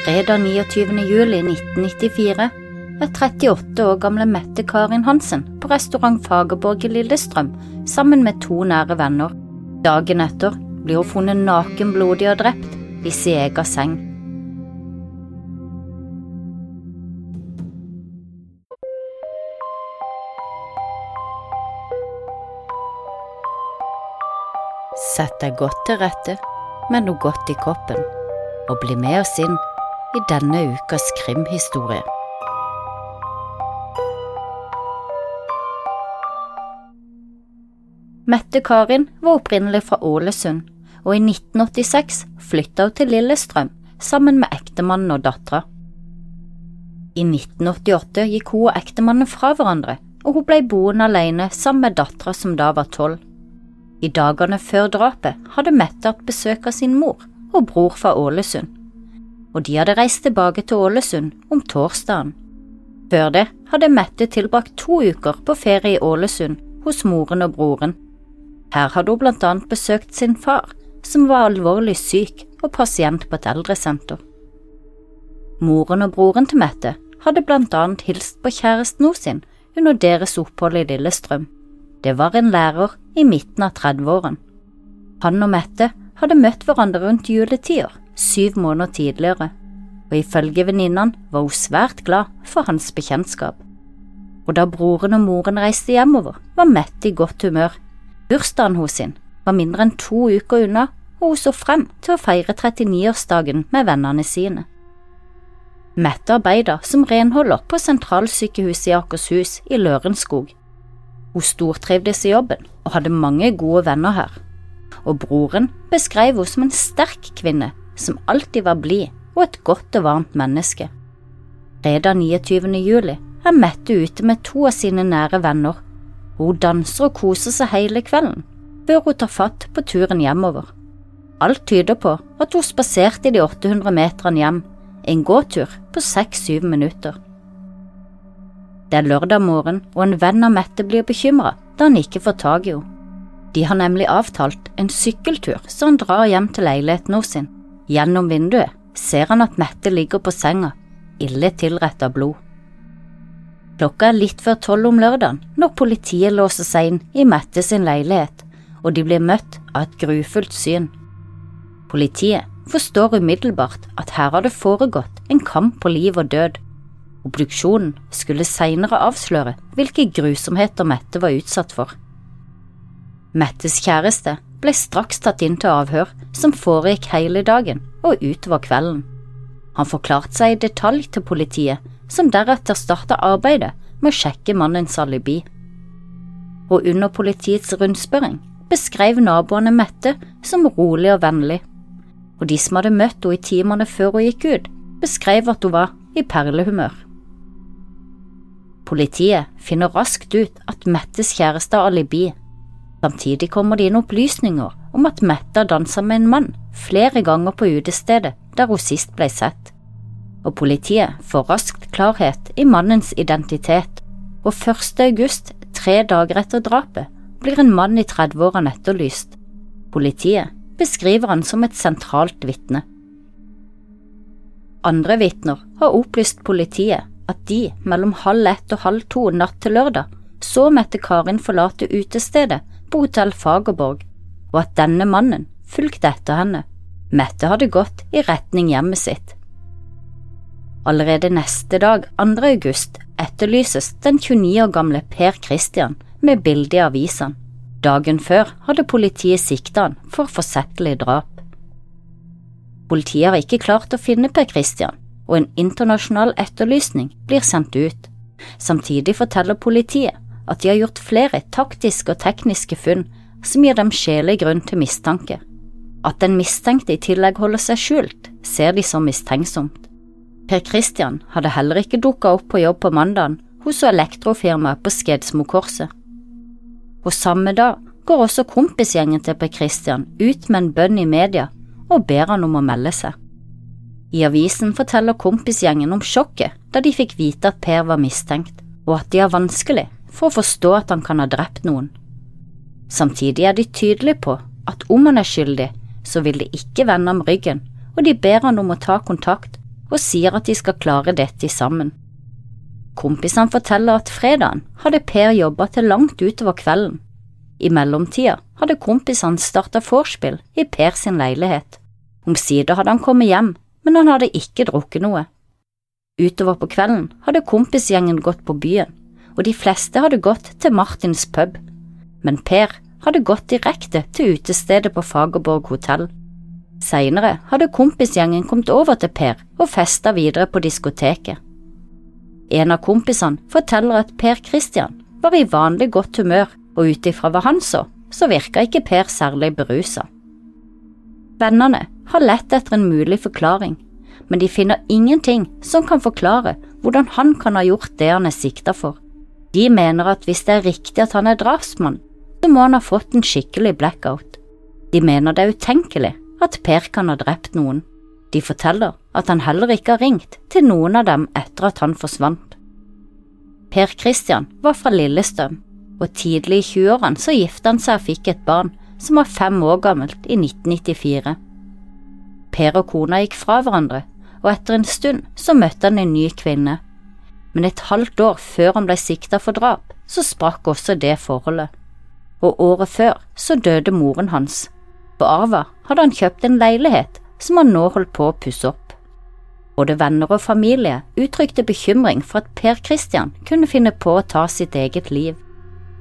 Fredag 29. juli 1994 er 38 år gamle Mette Karin Hansen på restaurant Fagerborg i Lillestrøm sammen med to nære venner. Dagen etter blir hun funnet naken, blodig og drept i sin egen seng. Sett deg godt til rette med noe godt i koppen, og bli med oss inn i denne ukas krimhistorie. Mette Karin var opprinnelig fra Ålesund, og i 1986 flytta hun til Lillestrøm sammen med ektemannen og dattera. I 1988 gikk hun og ektemannen fra hverandre, og hun ble boende alene sammen med dattera som da var tolv. I dagene før drapet hadde Mette hatt besøk av sin mor og bror fra Ålesund, og de hadde reist tilbake til Ålesund om torsdagen. Før det hadde Mette tilbrakt to uker på ferie i Ålesund hos moren og broren. Her hadde hun blant annet besøkt sin far, som var alvorlig syk og pasient på et eldresenter. Moren og broren til Mette hadde blant annet hilst på kjæresten sin under deres opphold i Lillestrøm. Det var en lærer i midten av 30-åren. Han og Mette hadde møtt hverandre rundt juletider, syv måneder tidligere, og ifølge venninnene var hun svært glad for hans bekjentskap. Og da broren og moren reiste hjemover, var Mette i godt humør. Bursdagen hos sin var mindre enn to uker unna, og hun så frem til å feire 39-årsdagen med vennene sine. Mette arbeidet som renholder på sentralsykehuset i Akershus i Lørenskog. Hun stortrivdes i jobben og hadde mange gode venner her, og broren beskrev henne som en sterk kvinne som alltid var blid og et godt og varmt menneske. Fredag 29. juli er Mette ute med to av sine nære venner. Hun danser og koser seg hele kvelden, før hun tar fatt på turen hjemover. Alt tyder på at hun spaserte de 800 meterne hjem, en gåtur på seks–syv minutter. Det er lørdag morgen, og en venn av Mette blir bekymra da han ikke får tak i henne. De har nemlig avtalt en sykkeltur, så han drar hjem til leiligheten hos sin. Gjennom vinduet ser han at Mette ligger på senga, ille tilrett av blod. Klokka er litt før tolv om lørdagen når politiet låser seg inn i Mette sin leilighet, og de blir møtt av et grufullt syn. Politiet forstår umiddelbart at her har det foregått en kamp på liv og død. Obduksjonen skulle senere avsløre hvilke grusomheter Mette var utsatt for. Mettes kjæreste ble straks tatt inn til avhør, som foregikk hele dagen og utover kvelden. Han forklarte seg i detalj til politiet, som deretter starta arbeidet med å sjekke mannens alibi. Og under politiets rundspørring beskrev naboene Mette som rolig og vennlig, og de som hadde møtt henne i timene før hun gikk ut, beskrev at hun var i perlehumør. Politiet finner raskt ut at Mettes kjæreste har alibi. Samtidig kommer det inn opplysninger om at Mette dansa med en mann flere ganger på utestedet der hun sist ble sett, og politiet får raskt klarhet i mannens identitet, og 1. august, tre dager etter drapet, blir en mann i 30-årene etterlyst. Politiet beskriver han som et sentralt vitne. Andre vitner har opplyst politiet at de mellom halv ett og halv to natt til lørdag så Mette Karin forlate utestedet Hotell Fagerborg, og at denne mannen fulgte etter henne. Mette hadde gått i retning hjemmet sitt. Allerede neste dag, 2. august, etterlyses den 29 år gamle Per Christian med bilde i avisene. Dagen før hadde politiet sikta han for forsettlig drap. Politiet har ikke klart å finne Per Christian, og en internasjonal etterlysning blir sendt ut. Samtidig forteller politiet at de har gjort flere taktiske og tekniske funn som gir dem sjelig grunn til mistanke. At den mistenkte i tillegg holder seg skjult, ser de som mistenksomt. Per Christian hadde heller ikke dukka opp på jobb på mandagen hos elektrofirmaet på Skedsmokorset. Og samme dag går også kompisgjengen til Per Christian ut med en bønn i media og ber han om å melde seg. I avisen forteller kompisgjengen om sjokket da de fikk vite at Per var mistenkt, og at de har vanskelig for å forstå at han kan ha drept noen. Samtidig er de tydelige på at om han er skyldig, så vil de ikke vende ham ryggen, og de ber han om å ta kontakt og sier at de skal klare dette sammen. Kompisene forteller at fredagen hadde Per jobba til langt utover kvelden. I mellomtida hadde kompisene starta vorspiel i Per sin leilighet. Omsider hadde han kommet hjem, men han hadde ikke drukket noe. Utover på kvelden hadde kompisgjengen gått på byen, og de fleste hadde gått til Martins pub, men Per hadde gått direkte til utestedet på Fagerborg hotell. Seinere hadde kompisgjengen kommet over til Per og festa videre på diskoteket. En av kompisene forteller at Per Christian var i vanlig godt humør, og ut ifra hva han så, så virka ikke Per særlig berusa. Vennene har lett etter en mulig forklaring, men de finner ingenting som kan forklare hvordan han kan ha gjort det han er sikta for. De mener at hvis det er riktig at han er drapsmann, så må han ha fått en skikkelig blackout. De mener det er utenkelig at Per kan ha drept noen. De forteller at han heller ikke har ringt til noen av dem etter at han forsvant. Per Christian var fra Lillestrøm, og tidlig i 20-årene så gifta han seg og fikk et barn som var fem år gammelt i 1994. Per og kona gikk fra hverandre og etter en stund så møtte han en ny kvinne. Men et halvt år før han ble sikta for drap, så sprakk også det forholdet. Og året før så døde moren hans. På Arva hadde han kjøpt en leilighet som han nå holdt på å pusse opp. Både venner og familie uttrykte bekymring for at Per Christian kunne finne på å ta sitt eget liv.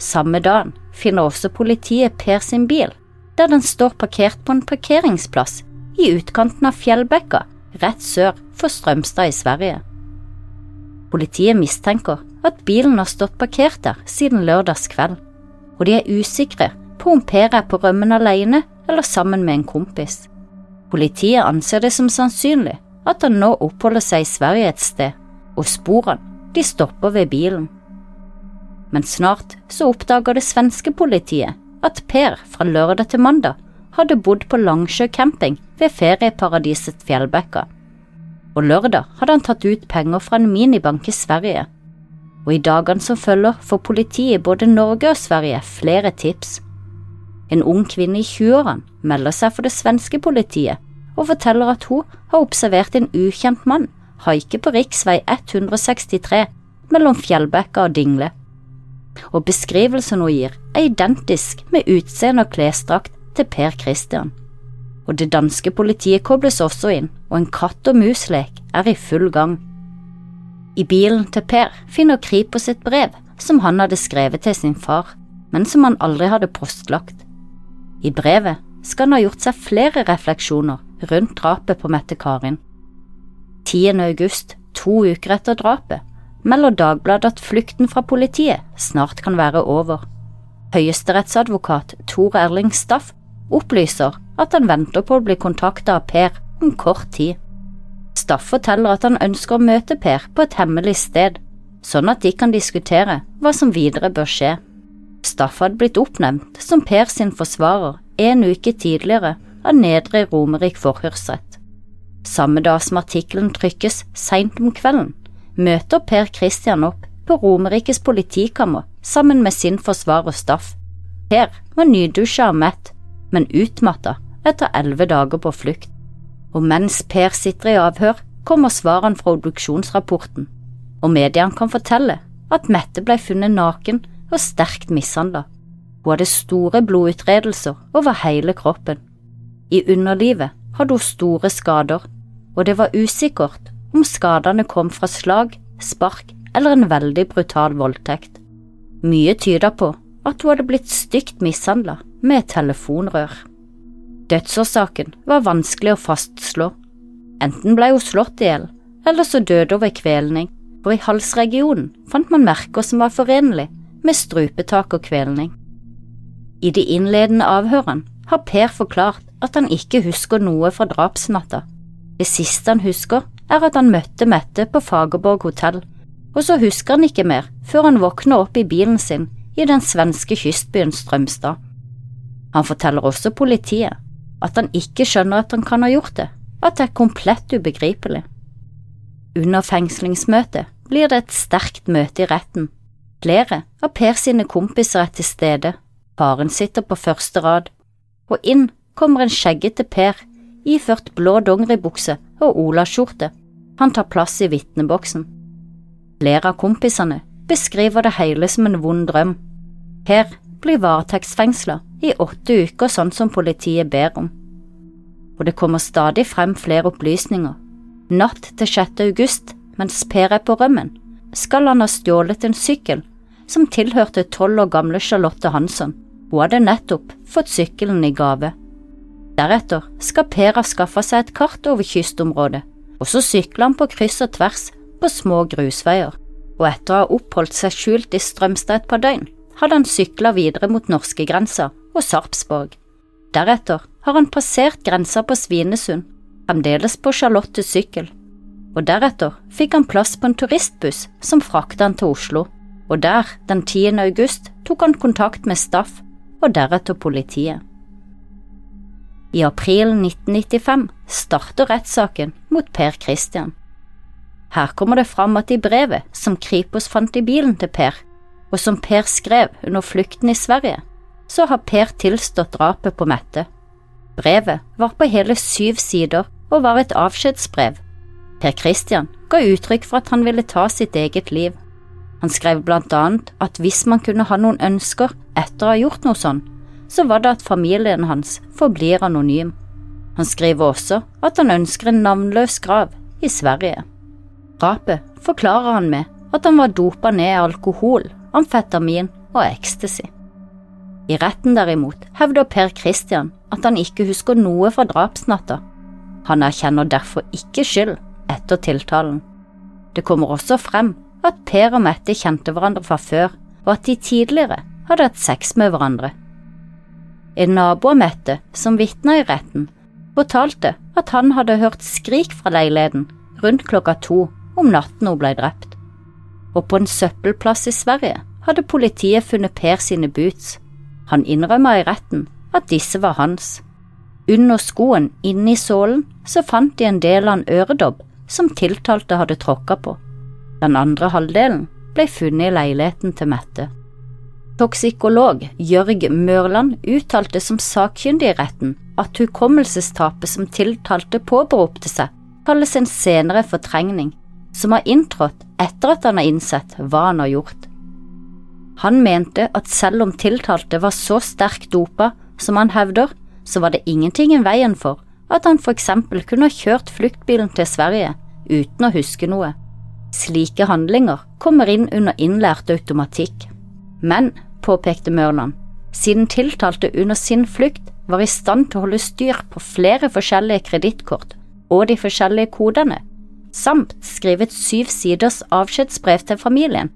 Samme dagen finner også politiet Per sin bil, der den står parkert på en parkeringsplass i utkanten av Fjellbekka rett sør for Strømstad i Sverige. Politiet mistenker at bilen har stått parkert der siden lørdags kveld, og de er usikre på om Per er på rømmen alene eller sammen med en kompis. Politiet anser det som sannsynlig at han nå oppholder seg i Sverige et sted, og sporene de stopper ved bilen. Men snart så oppdager det svenske politiet at Per fra lørdag til mandag hadde bodd på Langsjø camping ved ferieparadiset Fjellbekka, og lørdag hadde han tatt ut penger fra en minibank i Sverige. Og i dagene som følger får politiet i både Norge og Sverige flere tips. En ung kvinne i 20-årene melder seg for det svenske politiet og forteller at hun har observert en ukjent mann haike på riksvei 163 mellom Fjellbekka og Dingle. Og beskrivelsen hun gir, er identisk med utseende og klesdrakt til Per Christian. Og det danske politiet kobles også inn, og en katt og mus-lek er i full gang. I bilen til Per finner Kripos et brev som han hadde skrevet til sin far, men som han aldri hadde postlagt. I brevet skal han ha gjort seg flere refleksjoner rundt drapet på Mette-Karin. 10. august, to uker etter drapet, melder Dagbladet at flukten fra politiet snart kan være over. Høyesterettsadvokat Tor Erling Staff opplyser at han venter på å bli kontakta av Per om kort tid. Staff forteller at han ønsker å møte Per på et hemmelig sted, sånn at de kan diskutere hva som videre bør skje. Staff hadde blitt oppnevnt som Per sin forsvarer en uke tidligere av Nedre Romerik forhørsrett. Samme dag som artikkelen trykkes seint om kvelden, møter Per Christian opp på Romerikes politikammer sammen med sin forsvarer Staff. Per var nydusja og mett men utmatta etter elleve dager på flukt. Og mens Per sitter i avhør, kommer svarene fra obduksjonsrapporten, og mediene kan fortelle at Mette ble funnet naken og sterkt mishandla. Hun hadde store blodutredelser over hele kroppen. I underlivet hadde hun store skader, og det var usikkert om skadene kom fra slag, spark eller en veldig brutal voldtekt. Mye tyder på at hun hadde blitt stygt mishandla med telefonrør. Dødsårsaken var vanskelig å fastslå. Enten ble hun slått i hjel, eller så døde hun ved kvelning, og i halsregionen fant man merker som var forenlig med strupetak og kvelning. I de innledende avhørene har Per forklart at han ikke husker noe fra drapsnatta. Det siste han husker, er at han møtte Mette på Fagerborg hotell, og så husker han ikke mer før han våkner opp i bilen sin i den svenske kystbyen Strømstad. Han forteller også politiet at han ikke skjønner at han kan ha gjort det, at det er komplett ubegripelig. Under fengslingsmøtet blir det et sterkt møte i retten. Flere av Per sine kompiser er til stede, faren sitter på første rad, og inn kommer en skjeggete Per iført blå dongeribukse og olaskjorte. Han tar plass i vitneboksen. Flere av kompisene beskriver det hele som en vond drøm. Per blir varetektsfengsla i åtte uker, sånn som politiet ber om. Og det kommer stadig frem flere opplysninger. Natt til 6. august, mens Per er på rømmen, skal han ha stjålet en sykkel som tilhørte tolv år gamle Charlotte Hansson. Hun hadde nettopp fått sykkelen i gave. Deretter skal Per ha skaffa seg et kart over kystområdet, og så sykler han på kryss og tvers på små grusveier, og etter å ha oppholdt seg skjult i Strømstad et par døgn, hadde han sykla videre mot norskegrensa og Sarpsborg. Deretter har han passert grensa på Svinesund, fremdeles på Charlottes sykkel, og deretter fikk han plass på en turistbuss som frakta han til Oslo, og der, den 10. august, tok han kontakt med Staff og deretter politiet. I april 1995 starter rettssaken mot Per Christian. Her kommer det fram at i brevet som Kripos fant i bilen til Per, og som Per skrev under flukten i Sverige, så har Per tilstått drapet på Mette. Brevet var på hele syv sider og var et avskjedsbrev. Per Christian ga uttrykk for at han ville ta sitt eget liv. Han skrev blant annet at hvis man kunne ha noen ønsker etter å ha gjort noe sånn, så var det at familien hans forblir anonym. Han skriver også at han ønsker en navnløs grav i Sverige. Drapet forklarer han med at han var dopa ned i alkohol, amfetamin og ecstasy. I retten derimot hevder Per Christian at han ikke husker noe fra drapsnatta. Han erkjenner derfor ikke skyld etter tiltalen. Det kommer også frem at Per og Mette kjente hverandre fra før, og at de tidligere hadde hatt sex med hverandre. En nabo av Mette, som vitna i retten, fortalte at han hadde hørt skrik fra leiligheten rundt klokka to om natten hun ble drept. Og på en søppelplass i Sverige hadde politiet funnet Per sine boots. Han innrømma i retten at disse var hans. Under skoen, inne i sålen, så fant de en del av en øredobb som tiltalte hadde tråkka på. Den andre halvdelen ble funnet i leiligheten til Mette. Toksikolog Jørg Mørland uttalte som sakkyndig i retten at hukommelsestapet som tiltalte påberopte seg, kalles en senere fortrengning, som har inntrådt etter at han har innsett hva han har gjort. Han mente at selv om tiltalte var så sterkt dopa som han hevder, så var det ingenting i veien for at han for eksempel kunne ha kjørt fluktbilen til Sverige uten å huske noe. Slike handlinger kommer inn under innlært automatikk. Men påpekte Mørland, siden tiltalte under sin flukt var i stand til å holde styr på flere forskjellige kredittkort og de forskjellige kodene, samt skrive et syv siders avskjedsbrev til familien,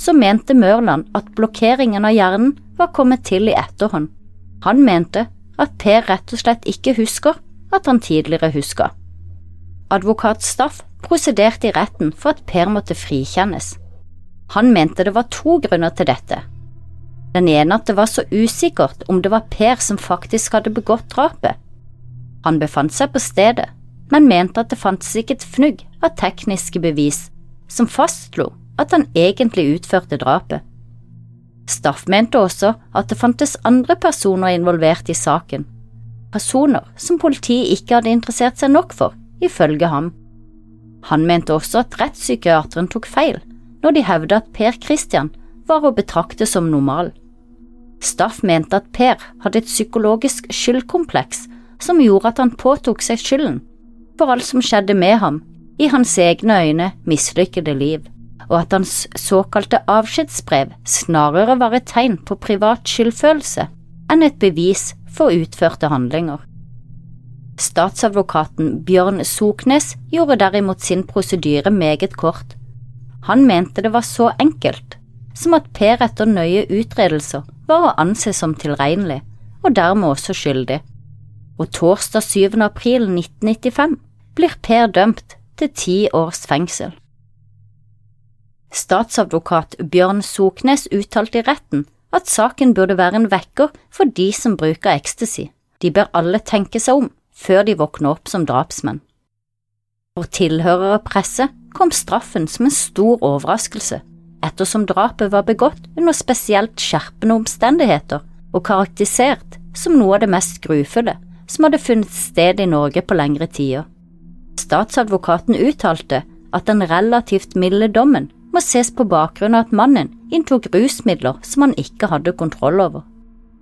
så mente Mørland at blokkeringen av hjernen var kommet til i etterhånd. Han mente at Per rett og slett ikke husker at han tidligere huska. Advokat Staff prosederte i retten for at Per måtte frikjennes. Han mente det var to grunner til dette. Den ene at det var så usikkert om det var Per som faktisk hadde begått drapet. Han befant seg på stedet, men mente at det fantes ikke et fnugg av tekniske bevis som fastslo at han egentlig utførte drapet. Staff mente også at det fantes andre personer involvert i saken, personer som politiet ikke hadde interessert seg nok for, ifølge ham. Han mente også at rettspsykiateren tok feil når de hevdet at Per Christian var å betrakte som normal. Staff mente at Per hadde et psykologisk skyldkompleks som gjorde at han påtok seg skylden for alt som skjedde med ham i hans egne øyne mislykkede liv, og at hans såkalte avskjedsbrev snarere var et tegn på privat skyldfølelse enn et bevis for utførte handlinger. Statsadvokaten Bjørn Soknes gjorde derimot sin prosedyre meget kort. Han mente det var så enkelt som at Per etter nøye utredelser var å anse som tilregnelig, og dermed også skyldig. Og torsdag 7. april 1995 blir Per dømt til ti års fengsel. Statsadvokat Bjørn Soknes uttalte i retten at saken burde være en vekker for de som bruker ecstasy. De bør alle tenke seg om før de våkner opp som drapsmenn. For tilhørere presse kom straffen som en stor overraskelse, ettersom drapet var begått under spesielt skjerpende omstendigheter og karakterisert som noe av det mest grufulle som hadde funnet sted i Norge på lengre tider. Statsadvokaten uttalte at den relativt milde dommen må ses på bakgrunn av at mannen inntok rusmidler som han ikke hadde kontroll over.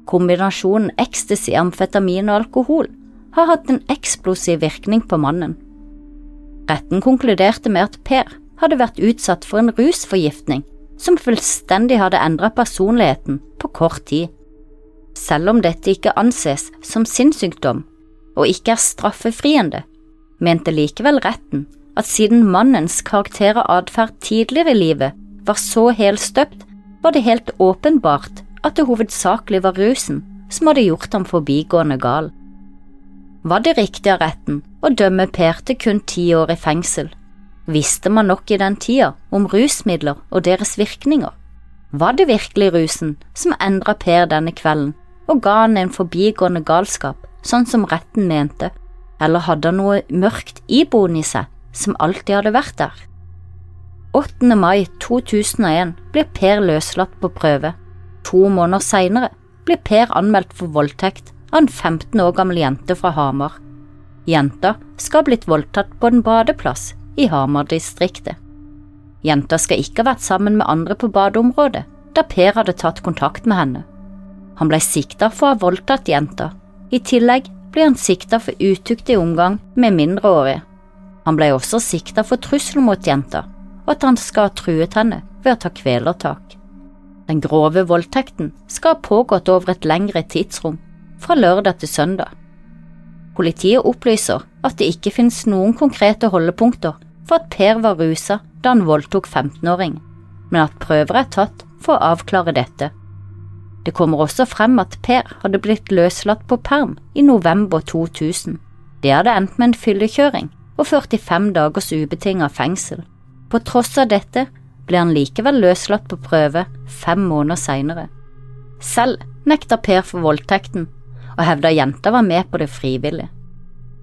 Kombinasjonen ecstasy, amfetamin og alkohol har hatt en eksplosiv virkning på mannen. Retten konkluderte med at Per hadde vært utsatt for en rusforgiftning som fullstendig hadde endret personligheten på kort tid. Selv om dette ikke anses som sinnssykdom og ikke er straffefriende, mente likevel retten at siden mannens karakter og atferd tidligere i livet var så helstøpt, var det helt åpenbart at det hovedsakelig var rusen som hadde gjort ham forbigående gal. Var det riktig av retten å dømme Per til kun ti år i fengsel? Visste man nok i den tida om rusmidler og deres virkninger? Var det virkelig rusen som endra Per denne kvelden og ga han en forbigående galskap, sånn som retten mente, eller hadde han noe mørkt iboende i seg som alltid hadde vært der? 8. mai 2001 blir Per løslatt på prøve. To måneder seinere blir Per anmeldt for voldtekt av en 15 år gammel jente fra Hamar. Jenta skal ha blitt voldtatt på en badeplass i Hamar-distriktet. Jenta skal ikke ha vært sammen med andre på badeområdet da Per hadde tatt kontakt med henne. Han ble sikta for å ha voldtatt jenta. I tillegg ble han sikta for utuktig omgang med mindreårige. Han ble også sikta for trussel mot jenta, og at han skal ha truet henne ved å ta kvelertak. Den grove voldtekten skal ha pågått over et lengre tidsrom, fra lørdag til søndag. Politiet opplyser at det ikke finnes noen konkrete holdepunkter for at Per var rusa da han voldtok 15-åring, men at prøver er tatt for å avklare dette. Det kommer også frem at Per hadde blitt løslatt på perm i november 2000. Det hadde endt med en fyllekjøring og 45 dagers ubetinget fengsel. På tross av dette ble han likevel løslatt på prøve fem måneder senere. Selv nekta Per for voldtekten og hevda jenta var med på det frivillig.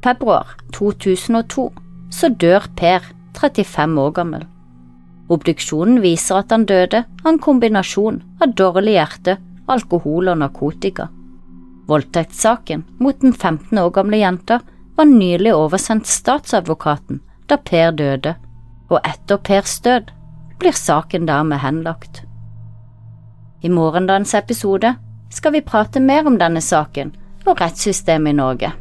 Februar 2002 så dør Per, 35 år gammel. Obduksjonen viser at han døde av en kombinasjon av dårlig hjerte, alkohol og narkotika. Voldtektssaken mot den 15 år gamle jenta var nylig oversendt statsadvokaten da Per døde, og etter Pers død blir saken dermed henlagt. I morgendagens episode skal vi prate mer om denne saken og rettssystemet i Norge.